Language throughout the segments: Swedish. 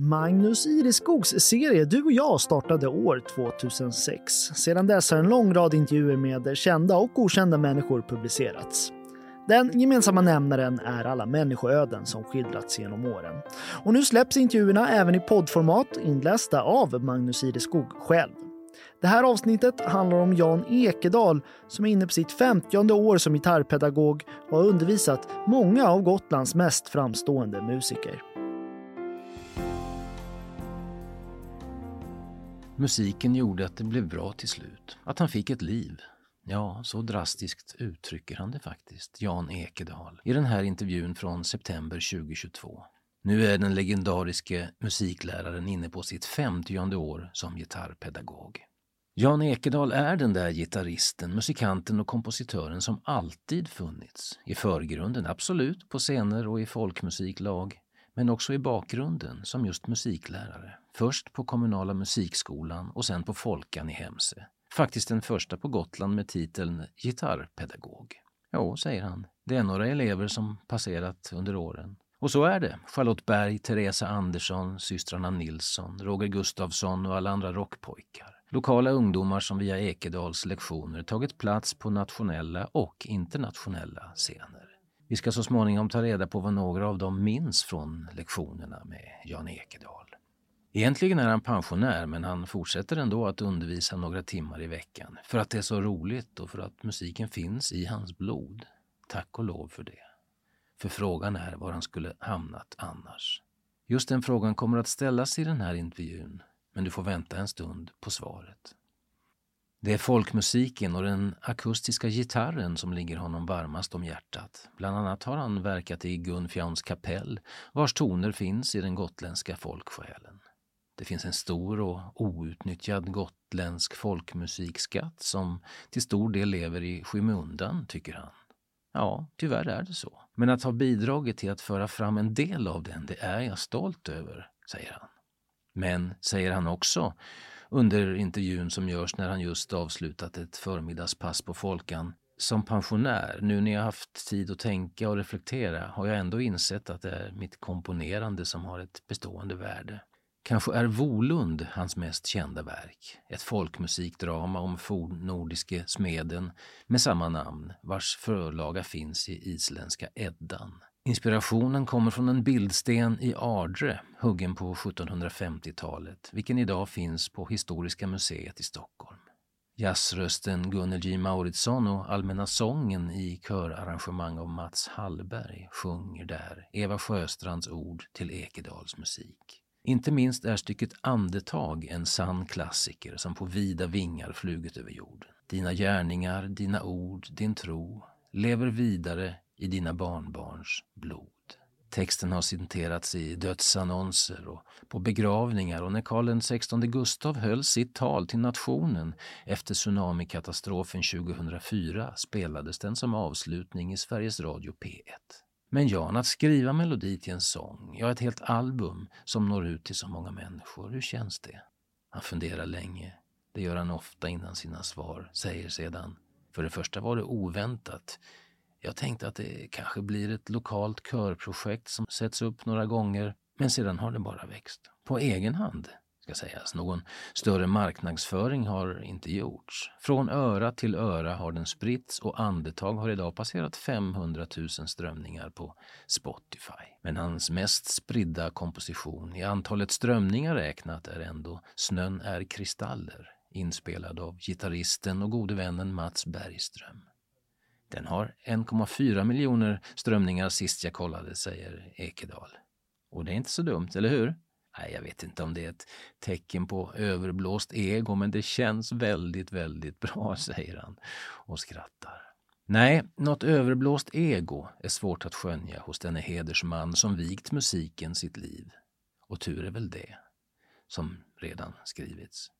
Magnus Ireskogs serie Du och jag startade år 2006. Sedan dess har en lång rad intervjuer med kända och okända människor publicerats. Den gemensamma nämnaren är alla människoöden som skildrats genom åren. Och nu släpps intervjuerna även i poddformat inlästa av Magnus Ireskog själv. Det här avsnittet handlar om Jan Ekedal som är inne på sitt 50 år som gitarrpedagog och har undervisat många av Gotlands mest framstående musiker. Musiken gjorde att det blev bra till slut, att han fick ett liv. Ja, så drastiskt uttrycker han det faktiskt, Jan Ekedal, i den här intervjun från september 2022. Nu är den legendariske musikläraren inne på sitt 50 år som gitarrpedagog. Jan Ekedal är den där gitarristen, musikanten och kompositören som alltid funnits. I förgrunden, absolut, på scener och i folkmusiklag, men också i bakgrunden som just musiklärare. Först på kommunala musikskolan och sen på Folkan i Hemse. Faktiskt den första på Gotland med titeln gitarrpedagog. Jo, säger han, det är några elever som passerat under åren. Och så är det. Charlotte Berg, Teresa Andersson, systrarna Nilsson, Roger Gustafsson och alla andra rockpojkar. Lokala ungdomar som via Ekedals lektioner tagit plats på nationella och internationella scener. Vi ska så småningom ta reda på vad några av dem minns från lektionerna med Jan Ekedal. Egentligen är han pensionär men han fortsätter ändå att undervisa några timmar i veckan för att det är så roligt och för att musiken finns i hans blod. Tack och lov för det. För frågan är var han skulle hamnat annars. Just den frågan kommer att ställas i den här intervjun men du får vänta en stund på svaret. Det är folkmusiken och den akustiska gitarren som ligger honom varmast om hjärtat. Bland annat har han verkat i Gunfjauns kapell vars toner finns i den gotländska folksjälen. Det finns en stor och outnyttjad gotländsk folkmusikskatt som till stor del lever i skymundan, tycker han. Ja, tyvärr är det så. Men att ha bidragit till att föra fram en del av den, det är jag stolt över, säger han. Men, säger han också, under intervjun som görs när han just avslutat ett förmiddagspass på Folkan, som pensionär, nu när jag haft tid att tänka och reflektera, har jag ändå insett att det är mitt komponerande som har ett bestående värde. Kanske är Volund hans mest kända verk, ett folkmusikdrama om fornnordiske smeden med samma namn, vars förlaga finns i isländska Eddan. Inspirationen kommer från en bildsten i Ardre, huggen på 1750-talet, vilken idag finns på Historiska museet i Stockholm. Jazzrösten Gunnel J Mauritsson och Allmänna sången i körarrangemang av Mats Hallberg sjunger där Eva Sjöstrands ord till Ekedals musik. Inte minst är stycket Andetag en sann klassiker som på vida vingar flugit över jorden. Dina gärningar, dina ord, din tro lever vidare i dina barnbarns blod. Texten har citerats i dödsannonser och på begravningar och när Karl XVI Gustav höll sitt tal till nationen efter tsunamikatastrofen 2004 spelades den som avslutning i Sveriges Radio P1. Men Jan, att skriva melodi till en sång, ja ett helt album som når ut till så många människor, hur känns det? Han funderar länge. Det gör han ofta innan sina svar, säger sedan. För det första var det oväntat. Jag tänkte att det kanske blir ett lokalt körprojekt som sätts upp några gånger, men sedan har det bara växt. På egen hand ska sägas. Någon större marknadsföring har inte gjorts. Från öra till öra har den spritts och Andetag har idag passerat 500 000 strömningar på Spotify. Men hans mest spridda komposition i antalet strömningar räknat är ändå Snön är kristaller, inspelad av gitarristen och gode vännen Mats Bergström. Den har 1,4 miljoner strömningar sist jag kollade, säger Ekedal. Och det är inte så dumt, eller hur? Nej, jag vet inte om det är ett tecken på överblåst ego, men det känns väldigt, väldigt bra, säger han och skrattar. Nej, något överblåst ego är svårt att skönja hos denne hedersman som vigt musiken sitt liv. Och tur är väl det, som redan skrivits.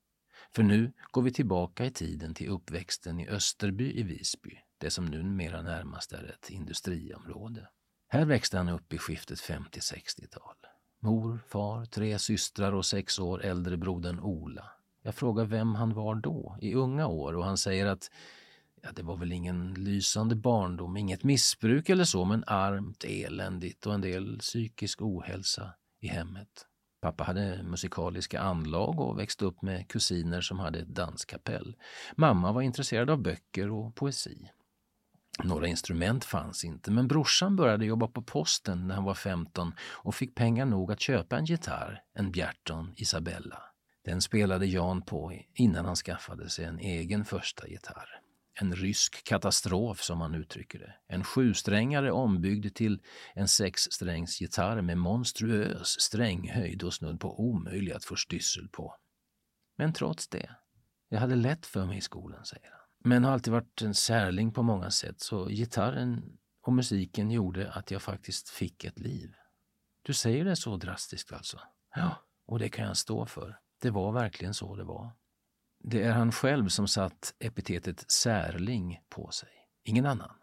För nu går vi tillbaka i tiden till uppväxten i Österby i Visby, det som numera närmast är ett industriområde. Här växte han upp i skiftet 50-60-tal. Mor, far, tre systrar och sex år äldre brodern Ola. Jag frågar vem han var då, i unga år, och han säger att ja, det var väl ingen lysande barndom, inget missbruk eller så, men armt, eländigt och en del psykisk ohälsa i hemmet. Pappa hade musikaliska anlag och växte upp med kusiner som hade ett danskapell. Mamma var intresserad av böcker och poesi. Några instrument fanns inte, men brorsan började jobba på posten när han var 15 och fick pengar nog att köpa en gitarr, en Bjerton Isabella. Den spelade Jan på innan han skaffade sig en egen första gitarr. En rysk katastrof som han uttrycker det. En sjusträngare ombyggd till en sexsträngsgitarr med monstruös stränghöjd och snudd på omöjlig att få styrsel på. Men trots det, jag hade lätt för mig i skolan, säger han. Men har alltid varit en särling på många sätt, så gitarren och musiken gjorde att jag faktiskt fick ett liv. Du säger det så drastiskt alltså? Ja, och det kan jag stå för. Det var verkligen så det var. Det är han själv som satt epitetet särling på sig, ingen annan.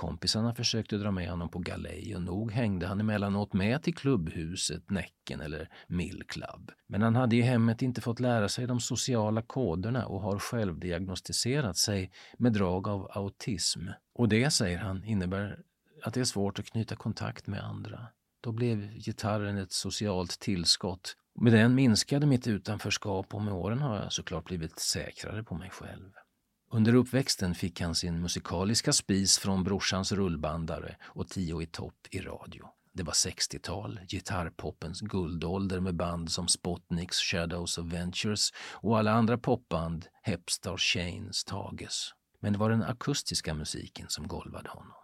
Kompisarna försökte dra med honom på galej och nog hängde han emellanåt med till klubbhuset, Näcken eller Mill Club. Men han hade i hemmet inte fått lära sig de sociala koderna och har självdiagnostiserat sig med drag av autism. Och det, säger han, innebär att det är svårt att knyta kontakt med andra. Då blev gitarren ett socialt tillskott med den minskade mitt utanförskap och med åren har jag såklart blivit säkrare på mig själv. Under uppväxten fick han sin musikaliska spis från brorsans rullbandare och Tio i topp i radio. Det var 60-tal, gitarrpoppens guldålder med band som Spotniks, Shadows of Ventures och alla andra popband, Hepstar, Chains, Tages. Men det var den akustiska musiken som golvade honom.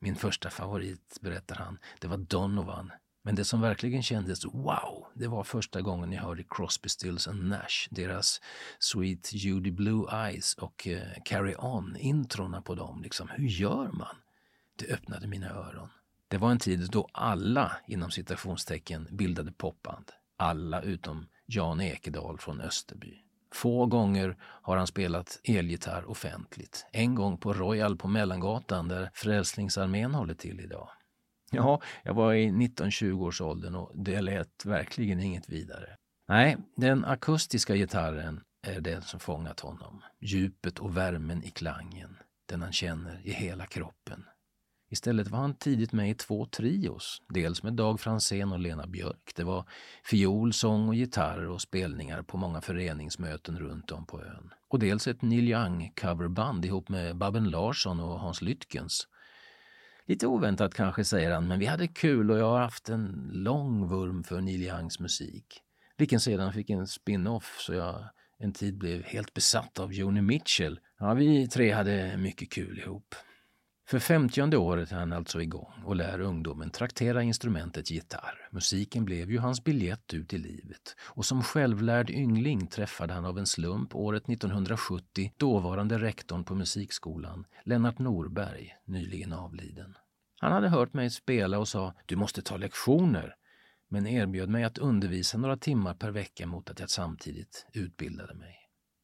Min första favorit, berättar han, det var Donovan men det som verkligen kändes wow, det var första gången jag hörde Crosby, Stills and Nash, deras Sweet Judy Blue Eyes och eh, Carry On, introna på dem. Liksom, hur gör man? Det öppnade mina öron. Det var en tid då alla, inom citationstecken, bildade popband. Alla utom Jan Ekedal från Österby. Få gånger har han spelat elgitarr offentligt. En gång på Royal på Mellangatan där Frälsningsarmén håller till idag. Ja, jag var i 19-20-årsåldern och det lät verkligen inget vidare. Nej, den akustiska gitarren är den som fångat honom. Djupet och värmen i klangen, den han känner i hela kroppen. Istället var han tidigt med i två trios, dels med Dag Fransén och Lena Björk. Det var fiol, sång och gitarr och spelningar på många föreningsmöten runt om på ön. Och dels ett Neil Young-coverband ihop med Babben Larsson och Hans Lytkens Lite oväntat kanske, säger han, men vi hade kul och jag har haft en lång vurm för Neil Youngs musik. Vilken sedan fick en spin-off så jag en tid blev helt besatt av Joni Mitchell. Ja, vi tre hade mycket kul ihop. För femtionde året är han alltså igång och lär ungdomen traktera instrumentet gitarr. Musiken blev ju hans biljett ut i livet och som självlärd yngling träffade han av en slump året 1970 dåvarande rektorn på musikskolan, Lennart Norberg, nyligen avliden. Han hade hört mig spela och sa du måste ta lektioner men erbjöd mig att undervisa några timmar per vecka mot att jag samtidigt utbildade mig.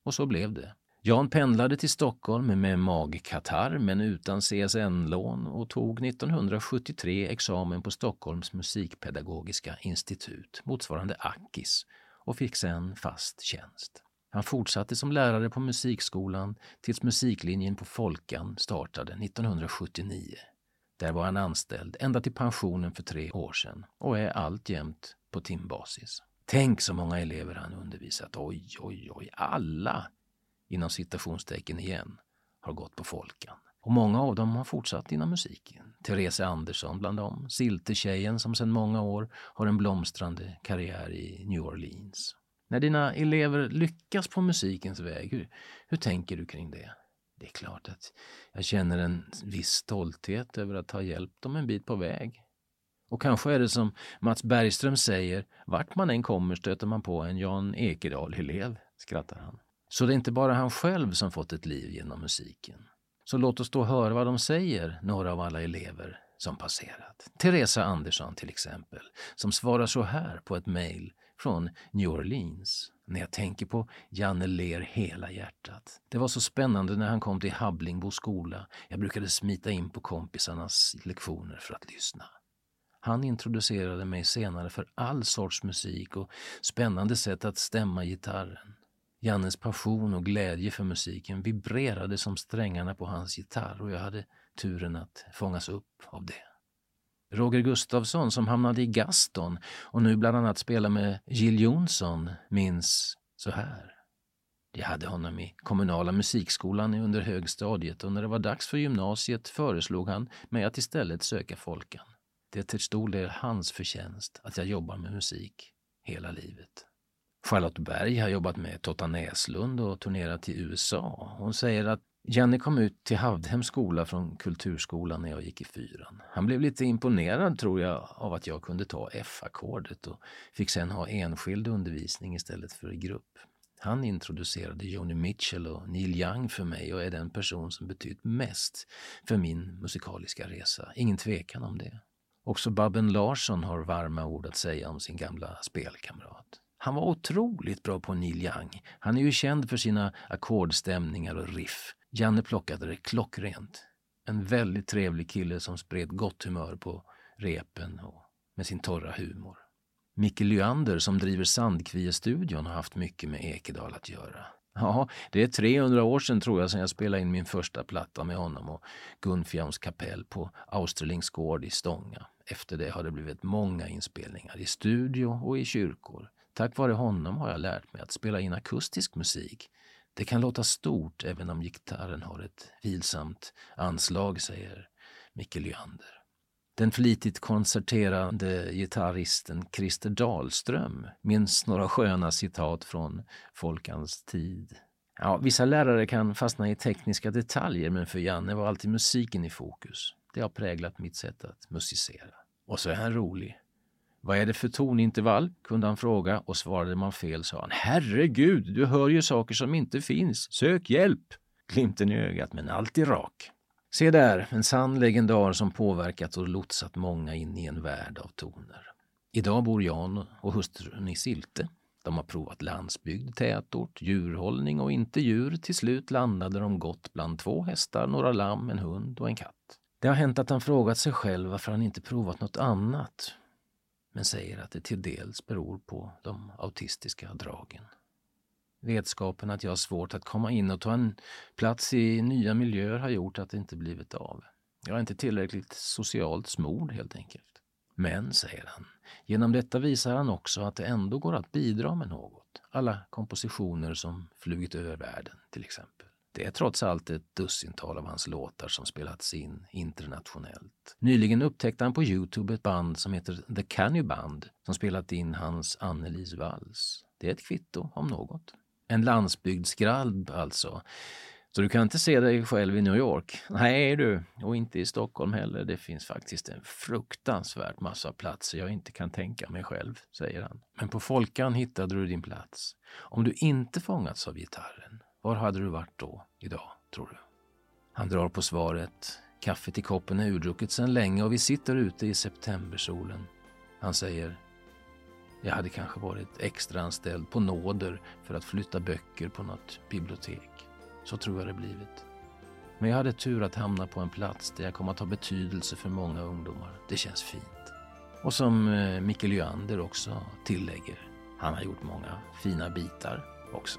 Och så blev det. Jan pendlade till Stockholm med magkatarr men utan CSN-lån och tog 1973 examen på Stockholms musikpedagogiska institut, motsvarande Akis, och fick sen fast tjänst. Han fortsatte som lärare på musikskolan tills musiklinjen på Folkan startade 1979. Där var han anställd ända till pensionen för tre år sedan och är alltjämt på timbasis. Tänk så många elever han undervisat. Oj, oj, oj, alla! Inom citationstecken igen, har gått på Folkan. Och många av dem har fortsatt inom musiken. Therese Andersson bland dem, Siltetjejen som sedan många år har en blomstrande karriär i New Orleans. När dina elever lyckas på musikens väg, hur, hur tänker du kring det? Det är klart att jag känner en viss stolthet över att ha hjälpt dem en bit på väg. Och kanske är det som Mats Bergström säger, vart man än kommer stöter man på en Jan Ekedal-elev, skrattar han. Så det är inte bara han själv som fått ett liv genom musiken. Så låt oss då höra vad de säger, några av alla elever som passerat. Teresa Andersson till exempel, som svarar så här på ett mejl från New Orleans. När jag tänker på Janne ler hela hjärtat. Det var så spännande när han kom till Hablingbo skola. Jag brukade smita in på kompisarnas lektioner för att lyssna. Han introducerade mig senare för all sorts musik och spännande sätt att stämma gitarren. Jannes passion och glädje för musiken vibrerade som strängarna på hans gitarr och jag hade turen att fångas upp av det. Roger Gustafsson som hamnade i Gaston och nu bland annat spelar med Jill Johnson minns så här. Jag hade honom i kommunala musikskolan under högstadiet och när det var dags för gymnasiet föreslog han mig att istället söka Folkan. Det är till stor del hans förtjänst att jag jobbar med musik hela livet. Charlotte Berg har jobbat med Totta Näslund och turnerat till USA. Hon säger att Jenny kom ut till Havdhems skola från kulturskolan när jag gick i fyran. Han blev lite imponerad tror jag av att jag kunde ta F-ackordet och fick sen ha enskild undervisning istället för i grupp. Han introducerade Joni Mitchell och Neil Young för mig och är den person som betytt mest för min musikaliska resa. Ingen tvekan om det. Också Babben Larsson har varma ord att säga om sin gamla spelkamrat. Han var otroligt bra på Neil Young. Han är ju känd för sina ackordstämningar och riff. Janne plockade det klockrent. En väldigt trevlig kille som spred gott humör på repen och med sin torra humor. Micke Lyander som driver Sandkvie-studion har haft mycket med Ekedal att göra. Ja, det är 300 år sedan tror jag sedan jag spelade in min första platta med honom och Gunfjams kapell på Austerlings gård i Stånga. Efter det har det blivit många inspelningar i studio och i kyrkor. Tack vare honom har jag lärt mig att spela in akustisk musik. Det kan låta stort även om gitarren har ett vilsamt anslag, säger Micke Lyander. Den flitigt konserterande gitarristen Christer Dahlström minns några sköna citat från Folkans tid. Ja, vissa lärare kan fastna i tekniska detaljer men för Janne var alltid musiken i fokus. Det har präglat mitt sätt att musicera. Och så är han rolig. Vad är det för tonintervall? kunde han fråga och svarade man fel sa han Herregud, du hör ju saker som inte finns. Sök hjälp! Glimten i ögat, men alltid rak. Se där, en sann legendar som påverkat och lotsat många in i en värld av toner. Idag bor Jan och hustrun i Silte. De har provat landsbygd, tätort, djurhållning och inte djur. Till slut landade de gott bland två hästar, några lamm, en hund och en katt. Det har hänt att han frågat sig själv varför han inte provat något annat men säger att det till dels beror på de autistiska dragen. Vetskapen att jag har svårt att komma in och ta en plats i nya miljöer har gjort att det inte blivit av. Jag är inte tillräckligt socialt smord helt enkelt. Men, säger han, genom detta visar han också att det ändå går att bidra med något. Alla kompositioner som flugit över världen till exempel. Det är trots allt ett dussintal av hans låtar som spelats in internationellt. Nyligen upptäckte han på Youtube ett band som heter The Canny Band som spelat in hans Annelies vals. Det är ett kvitto om något. En landsbygdsgrabb alltså. Så du kan inte se dig själv i New York? Nej du, och inte i Stockholm heller. Det finns faktiskt en fruktansvärt massa platser jag inte kan tänka mig själv, säger han. Men på Folkan hittade du din plats. Om du inte fångats av gitarren, var hade du varit då, idag, tror du? Han drar på svaret. Kaffet i koppen är urdrucket sedan länge och vi sitter ute i septembersolen. Han säger jag hade kanske varit extraanställd på nåder för att flytta böcker på något bibliotek. Så tror jag det blivit. Men jag hade tur att hamna på en plats där jag kom att ha betydelse för många ungdomar. Det känns fint. Och som eh, Mikael Lyander också tillägger, han har gjort många fina bitar också.